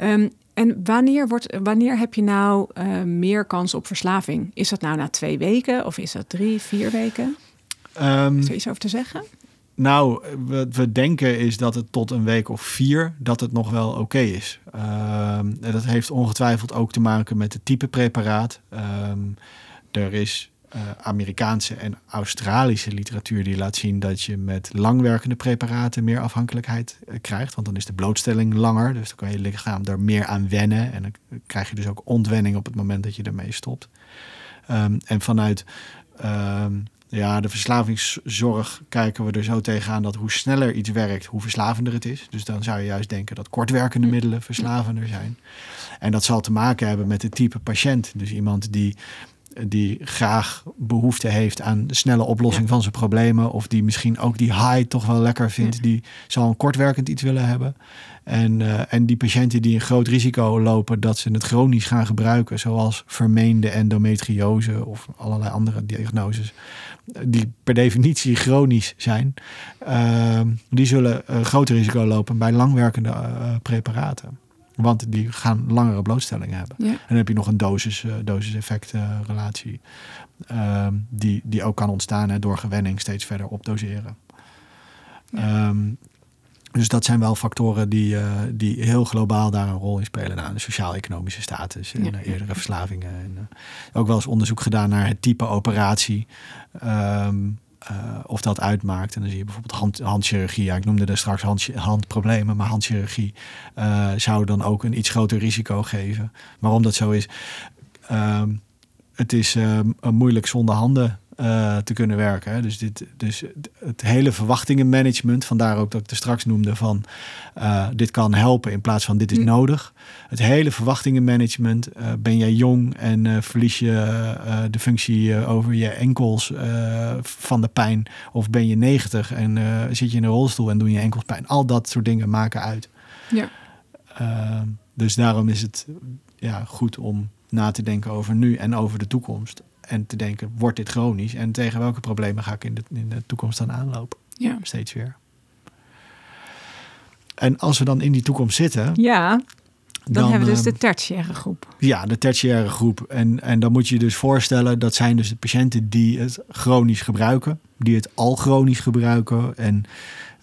Um, en wanneer, wordt, wanneer heb je nou uh, meer kans op verslaving? Is dat nou na twee weken of is dat drie, vier weken? Um, is er iets over te zeggen? Nou, wat we denken is dat het tot een week of vier dat het nog wel oké okay is. Um, en dat heeft ongetwijfeld ook te maken met het type preparaat. Um, er is uh, Amerikaanse en Australische literatuur die laat zien dat je met langwerkende preparaten meer afhankelijkheid uh, krijgt. Want dan is de blootstelling langer, dus dan kan je lichaam er meer aan wennen. En dan krijg je dus ook ontwenning op het moment dat je ermee stopt. Um, en vanuit um, ja, de verslavingszorg kijken we er zo tegenaan dat hoe sneller iets werkt, hoe verslavender het is. Dus dan zou je juist denken dat kortwerkende middelen verslavender zijn. En dat zal te maken hebben met het type patiënt. Dus iemand die die graag behoefte heeft aan de snelle oplossing ja. van zijn problemen. Of die misschien ook die high toch wel lekker vindt. Ja. Die zal een kortwerkend iets willen hebben. En, uh, en die patiënten die een groot risico lopen dat ze het chronisch gaan gebruiken. Zoals vermeende endometriose of allerlei andere diagnoses. Die per definitie chronisch zijn. Uh, die zullen een groot risico lopen bij langwerkende uh, preparaten. Want die gaan langere blootstelling hebben. Ja. En dan heb je nog een dosis, uh, dosis-effect uh, relatie. Uh, die, die ook kan ontstaan hè, door gewenning steeds verder opdoseren. Ja. Um, dus dat zijn wel factoren die, uh, die heel globaal daar een rol in spelen. Nou, de sociaal-economische status en ja. eerdere verslavingen. En, ook wel eens onderzoek gedaan naar het type operatie. Um, uh, of dat uitmaakt. En dan zie je bijvoorbeeld hand, handchirurgie. Ja, ik noemde er straks hand, handproblemen, maar handchirurgie uh, zou dan ook een iets groter risico geven. Waarom dat zo is, uh, het is moeilijk zonder handen uh, te kunnen werken. Hè. Dus, dit, dus het hele verwachtingenmanagement, vandaar ook dat ik er straks noemde van uh, dit kan helpen in plaats van dit is nodig. Het hele verwachtingenmanagement, uh, ben jij jong en verlies je de functie over je enkels van de pijn of ben je 90 en zit je in een rolstoel en doen je enkels pijn. Al dat soort dingen maken uit. Ja. dus daarom is het ja, goed om na te denken over nu en over de toekomst en te denken, wordt dit chronisch? En tegen welke problemen ga ik in de, in de toekomst dan aanlopen? Ja. Steeds weer. En als we dan in die toekomst zitten... Ja, dan, dan hebben we dus de tertiaire groep. Ja, de tertiaire groep. En, en dan moet je je dus voorstellen... dat zijn dus de patiënten die het chronisch gebruiken. Die het al chronisch gebruiken. En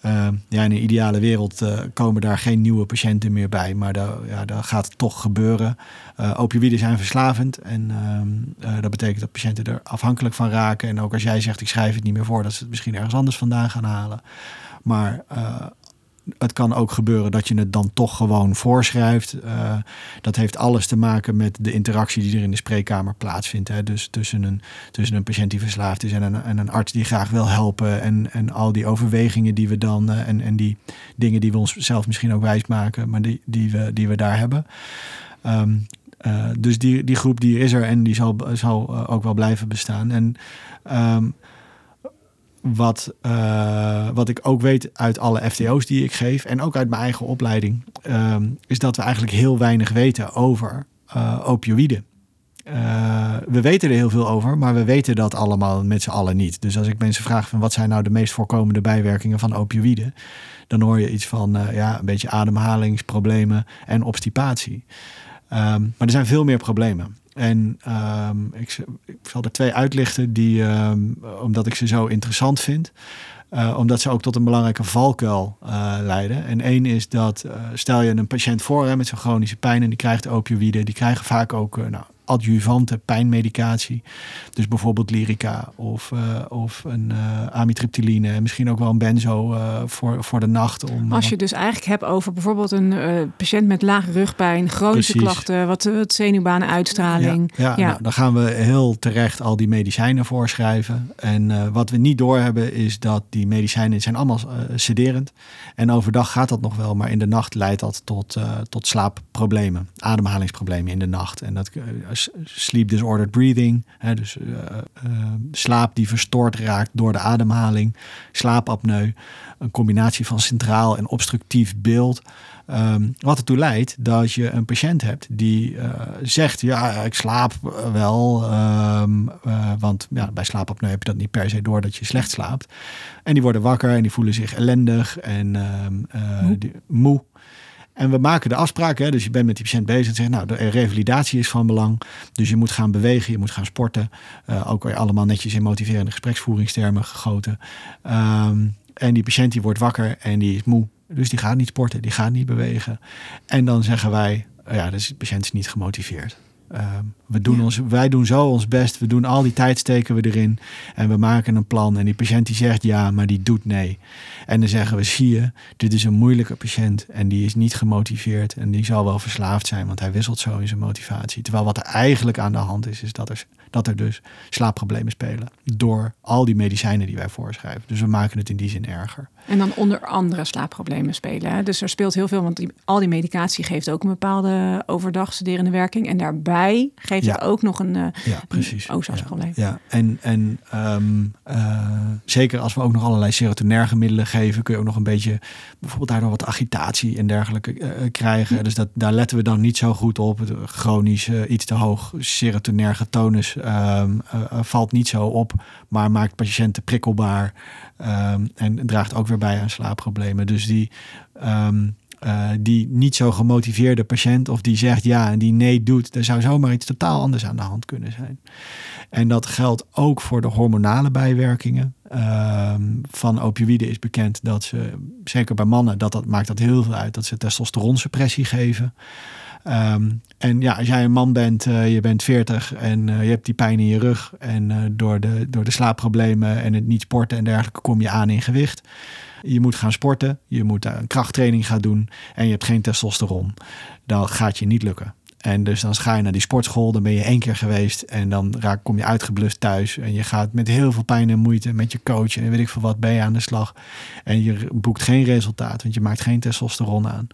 Uh, ja, in een ideale wereld uh, komen daar geen nieuwe patiënten meer bij. Maar dat, ja, dat gaat toch gebeuren. Uh, opioïden zijn verslavend. En ehm, dat betekent dat patiënten er afhankelijk van raken. En ook als jij zegt, ik schrijf het niet meer voor... dat ze het misschien ergens anders vandaan gaan halen. Maar het kan ook gebeuren dat je het dan toch gewoon voorschrijft. Uh, dat heeft alles te maken met de interactie die er in de spreekkamer plaatsvindt. Hè. Dus tussen een, tussen een patiënt die verslaafd is en een, en een arts die graag wil helpen. En, en al die overwegingen die we dan. Uh, en, en die dingen die we ons zelf misschien ook wijs maken, maar die, die, we, die we daar hebben. Um, uh, dus die, die groep die is er en die zal, zal ook wel blijven bestaan. En um, wat, uh, wat ik ook weet uit alle FTO's die ik geef en ook uit mijn eigen opleiding, um, is dat we eigenlijk heel weinig weten over uh, opioïden. Uh, we weten er heel veel over, maar we weten dat allemaal met z'n allen niet. Dus als ik mensen vraag van wat zijn nou de meest voorkomende bijwerkingen van opioïden, dan hoor je iets van ja, een beetje ademhalingsproblemen en obstipatie. Um, maar er zijn veel meer problemen. En um, ik, zal er twee uitlichten, die, um, omdat ik ze zo interessant vind. Uh, omdat ze ook tot een belangrijke valkuil uh, leiden. En één is dat, uh, stel je een patiënt voor hè, met zo'n chronische pijn en die krijgt opioïden. Die krijgen vaak ook nou, adjuvante pijnmedicatie. Dus bijvoorbeeld Lyrica of, uh, of een uh, amitriptyline. En misschien ook wel een benzo uh, voor, voor de nacht. Om, Als je dus eigenlijk hebt over bijvoorbeeld een patiënt met lage rugpijn, chronische precies. klachten, wat, wat zenuwbanenuitstraling. Ja, ja, ja. Nou, dan gaan we heel terecht al die medicijnen voorschrijven. En wat we niet doorhebben is dat die medicijnen zijn allemaal sederend. En overdag gaat dat nog wel, maar in de nacht leidt dat tot, tot slaapproblemen, ademhalingsproblemen in de nacht. En dat sleep disordered breathing, hè, dus uh, uh, slaap die verstoord raakt door de ademhaling, slaapapneu, een combinatie van centraal en obstructief beeld. Um, wat ertoe leidt dat je een patiënt hebt die uh, zegt: Ja, ik slaap wel. Um, uh, want ja, bij slaapapneu heb je dat niet per se door dat je slecht slaapt. En die worden wakker en die voelen zich ellendig en um, uh, die, moe. En we maken de afspraak, hè, dus je bent met die patiënt bezig en zegt, nou, de revalidatie is van belang. Dus je moet gaan bewegen, je moet gaan sporten. Uh, ook allemaal netjes in motiverende gespreksvoeringstermen gegoten. Um, en die patiënt die wordt wakker en die is moe. Dus die gaat niet sporten, die gaat niet bewegen. En dan zeggen wij, ja, dus de patiënt is niet gemotiveerd. Um, we doen ja. ons, wij doen zo ons best. We doen al die tijd steken we erin. En we maken een plan. En die patiënt die zegt ja, maar die doet nee. En dan zeggen we, zie je, dit is een moeilijke patiënt. En die is niet gemotiveerd. En die zal wel verslaafd zijn, want hij wisselt zo in zijn motivatie. Terwijl wat er eigenlijk aan de hand is, is dat er, dat er dus slaapproblemen spelen. Door al die medicijnen die wij voorschrijven. Dus we maken het in die zin erger. En dan onder andere slaapproblemen spelen. Hè? Dus er speelt heel veel, want die, al die medicatie geeft ook een bepaalde overdag studerende werking. En daarbij geeft ja. het ook nog een, uh, ja, precies. OSAS-probleem. Ja, ja, en, en um, uh, zeker als we ook nog allerlei serotonerge middelen geven, kun je ook nog een beetje bijvoorbeeld daardoor wat agitatie en dergelijke uh, krijgen. Dus dat, daar letten we dan niet zo goed op. Chronisch iets te hoog serotonerge tonus um, valt niet zo op, maar maakt patiënten prikkelbaar um, en draagt ook weer bij aan slaapproblemen. Dus die, um, uh, die niet zo gemotiveerde patiënt of die zegt ja en die nee doet, er zou zomaar iets totaal anders aan de hand kunnen zijn. En dat geldt ook voor de hormonale bijwerkingen. Um, van opioïden is bekend dat ze, zeker bij mannen, dat, dat maakt dat heel veel uit, dat ze testosteronsuppressie geven. Um, en ja, als jij een man bent, uh, je bent 40 en uh, je hebt die pijn in je rug. En uh, door, de, door de slaapproblemen en het niet sporten en dergelijke kom je aan in gewicht. Je moet gaan sporten, je moet een krachttraining gaan doen en je hebt geen testosteron. Dan gaat je niet lukken. En dus dan ga je naar die sportschool, dan ben je één keer geweest en dan raak, kom je uitgeblust thuis. En je gaat met heel veel pijn en moeite met je coach en weet ik veel wat ben je aan de slag. En je boekt geen resultaat, want je maakt geen testosteron aan.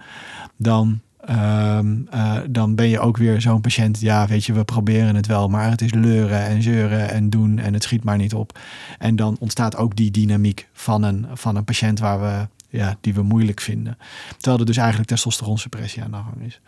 Dan Um, uh, dan ben je ook weer zo'n patiënt. Ja, weet je, we proberen het wel, maar het is leuren en zeuren en doen en het schiet maar niet op. En dan ontstaat ook die dynamiek van een, van een patiënt waar we, ja, die we moeilijk vinden. Terwijl er dus eigenlijk testosteronsuppressie aan de gang is.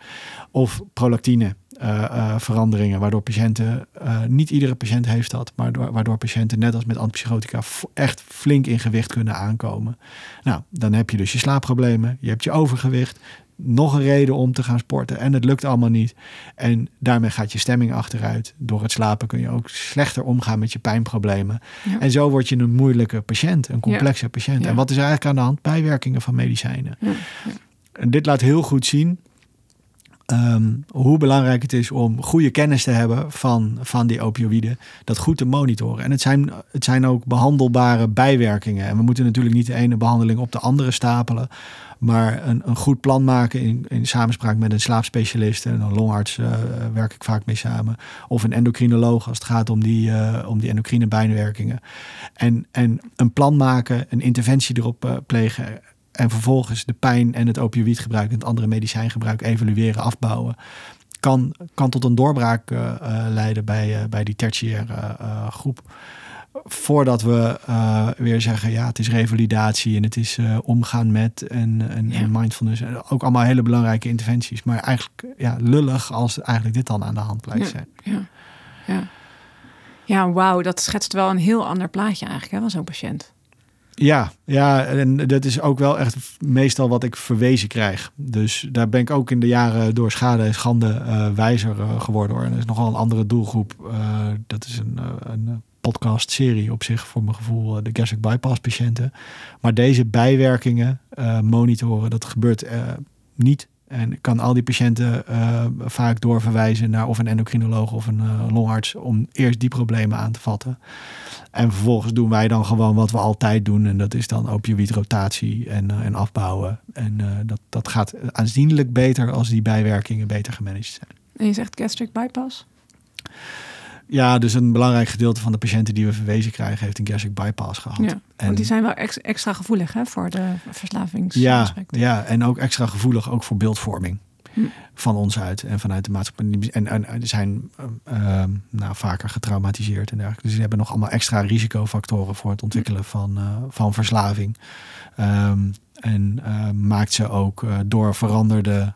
Of prolactine. Uh, uh, veranderingen, waardoor patiënten, niet iedere patiënt heeft dat, maar door, waardoor patiënten net als met antipsychotica echt flink in gewicht kunnen aankomen. Nou, dan heb je dus je slaapproblemen, je hebt je overgewicht, nog een reden om te gaan sporten. En het lukt allemaal niet. En daarmee gaat je stemming achteruit. Door het slapen kun je ook slechter omgaan met je pijnproblemen. Ja. En zo word je een moeilijke patiënt, een complexe patiënt. Ja. En wat is eigenlijk aan de hand? Bijwerkingen van medicijnen. En dit laat heel goed zien ehm, hoe belangrijk het is om goede kennis te hebben van, van die opioïden. Dat goed te monitoren. En het zijn, het zijn ook behandelbare bijwerkingen. En we moeten natuurlijk niet de ene behandeling op de andere stapelen. Maar een, een goed plan maken in, in samenspraak met een slaapspecialist. En een longarts eh, werk ik vaak mee samen. Of een endocrinoloog als het gaat om die, eh, om die endocrine bijwerkingen. En, en een plan maken, een interventie erop eh, plegen. En vervolgens de pijn en het opioïdgebruik en het andere medicijngebruik evalueren, afbouwen. Kan, kan tot een doorbraak leiden bij, bij die tertiaire groep. Voordat we eh, weer zeggen, ja, het is revalidatie en het is eh, omgaan met en, en, Ja. en mindfulness. En Ook allemaal hele belangrijke interventies. Maar eigenlijk ja, lullig als eigenlijk dit dan aan de hand blijft zijn. Ja, ja. ja wauw, dat schetst wel een heel ander plaatje eigenlijk hè, van zo'n patiënt. Ja, ja, en dat is ook wel echt meestal wat ik verwezen krijg. Dus daar ben ik ook in de jaren door schade en schande eh, wijzer geworden. Hoor. En er is nogal een andere doelgroep. Dat is een, een podcast-serie op zich voor mijn gevoel, eh, de gastric bypass patiënten. Maar deze bijwerkingen eh, monitoren, dat gebeurt eh, niet. En kan al die patiënten vaak doorverwijzen naar of een endocrinoloog of een longarts om eerst die problemen aan te vatten. En vervolgens doen wij dan gewoon wat we altijd doen. En dat is dan opioïdrotatie en, en afbouwen. En dat, dat gaat aanzienlijk beter als die bijwerkingen beter gemanaged zijn. En je zegt gastric bypass? Ja, dus een belangrijk gedeelte van de patiënten die we verwezen krijgen... heeft een gastric bypass gehad. Ja, en, want die zijn wel ex- extra gevoelig hè, voor de ja, verslavingsaspect. ja, en ook extra gevoelig ook voor beeldvorming. Hm. Van ons uit en vanuit de maatschappij. En, en, en zijn eh, eh, nou, vaker getraumatiseerd en dergelijke. Dus die hebben nog allemaal extra risicofactoren voor het ontwikkelen van, eh, van verslaving. Ehm, en maakt ze ook door veranderde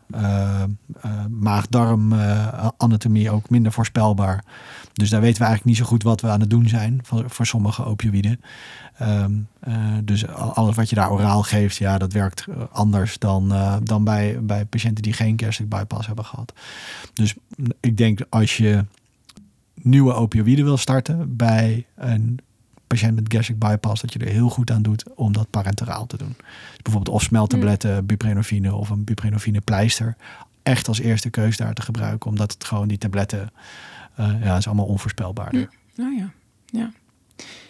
maag-darm-anatomie ook minder voorspelbaar. Dus daar weten we eigenlijk niet zo goed wat we aan het doen zijn voor, voor sommige opioïden. Ehm, eh, dus al- alles wat je daar oraal geeft, ja, dat werkt eh, anders dan, eh, dan bij, bij patiënten die geen gastric bypass hebben gehad. Dus ik denk als je nieuwe opioïden wil starten bij een patiënt met gastric bypass, dat je er heel goed aan doet om dat parenteraal te doen. Dus bijvoorbeeld of smeltabletten, buprenorfine of een buprenorfine pleister. Echt als eerste keus daar te gebruiken, omdat het gewoon die tabletten, ja, is allemaal onvoorspelbaarder. Nou ja, ja.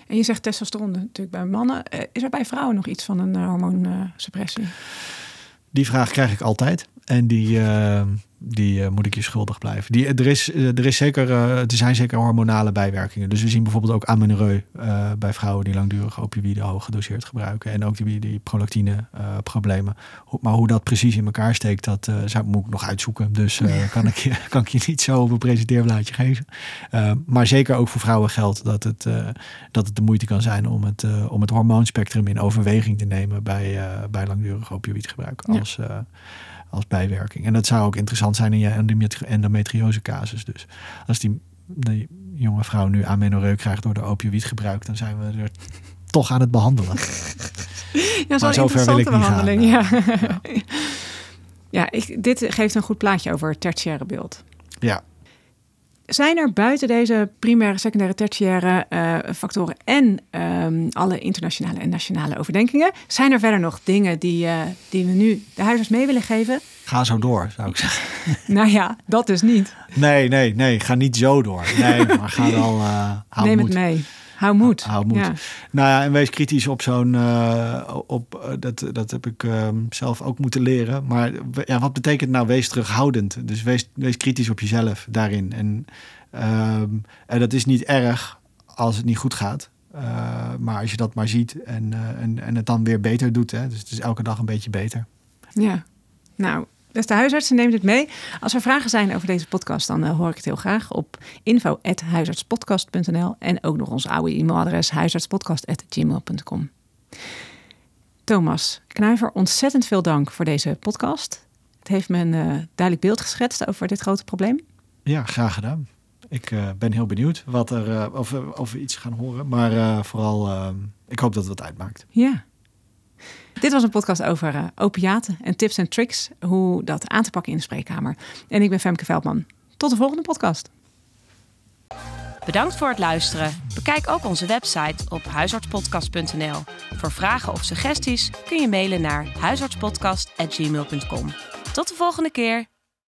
En je zegt testosteron natuurlijk bij mannen. Eh, Is er bij vrouwen nog iets van een eh, hormoonsuppressie? Die vraag krijg ik altijd. En die, eh, die eh, moet ik je schuldig blijven. Die, er, is, eh, er, is zeker, eh, er zijn zeker hormonale bijwerkingen. Dus we zien bijvoorbeeld ook amenorreu eh bij vrouwen die langdurig opioïden hoog gedoseerd gebruiken. En ook die, die prolactine problemen. Maar hoe dat precies in elkaar steekt, dat zou, moet ik nog uitzoeken. Dus kan, ik je, kan ik je niet zo op een presenteerblaadje geven. Maar zeker ook voor vrouwen geldt dat het, dat het de moeite kan zijn om het, om het hormoonspectrum in overweging te nemen bij, bij langdurig opioïdgebruik als, als bijwerking. En dat zou ook interessant zijn in je endometri- endometriose casus. Dus als die, die jonge vrouw nu amenorreu krijgt door de opioïdgebruik, dan zijn we er toch aan het behandelen. Ja, Maar een zover wil ik niet gaan. behandeling. Ja, ja ik, dit geeft een goed plaatje over het tertiaire beeld. Ja. Zijn er buiten deze primaire, secundaire, tertiaire eh, factoren en ehm, alle internationale en nationale overdenkingen, zijn er verder nog dingen die, eh, die we nu de huisarts mee willen geven? Ga zo door, zou ik zeggen. Nou ja, dat dus niet. Nee, nee, nee. Ga niet zo door. Nee, maar ga wel... hou Neem het mee. Hou moed. Hou moed. Ja. Nou ja, en wees kritisch op zo'n. eh, op, eh, dat, dat heb ik ehm, zelf ook moeten leren. Maar ja, wat betekent nou wees terughoudend? Dus wees, wees kritisch op jezelf daarin. En, ehm, en dat is niet erg als het niet goed gaat. Eh, maar als je dat maar ziet en, en, en het dan weer beter doet. Hè? Dus het is elke dag een beetje beter. Ja, nou, beste huisartsen, neem dit mee. Als er vragen zijn over deze podcast, dan eh, hoor ik het heel graag op info.huisartspodcast.nl en ook nog ons oude e-mailadres huisartspodcast.gmail.com. Thomas Knuiver, ontzettend veel dank voor deze podcast. Het heeft me een eh, duidelijk beeld geschetst over dit grote probleem. Ja, graag gedaan. Ik eh, ben heel benieuwd wat er, of, of we iets gaan horen. Maar vooral, ik hoop dat het wat uitmaakt. Ja. Dit was een podcast over uh, opiaten en tips en tricks. Hoe dat aan te pakken in de spreekkamer. En ik ben Femke Veldman. Tot de volgende podcast. Bedankt voor het luisteren. Bekijk ook onze website op huisartspodcast.nl. Voor vragen of suggesties kun je mailen naar huisartspodcast.gmail.com. Tot de volgende keer.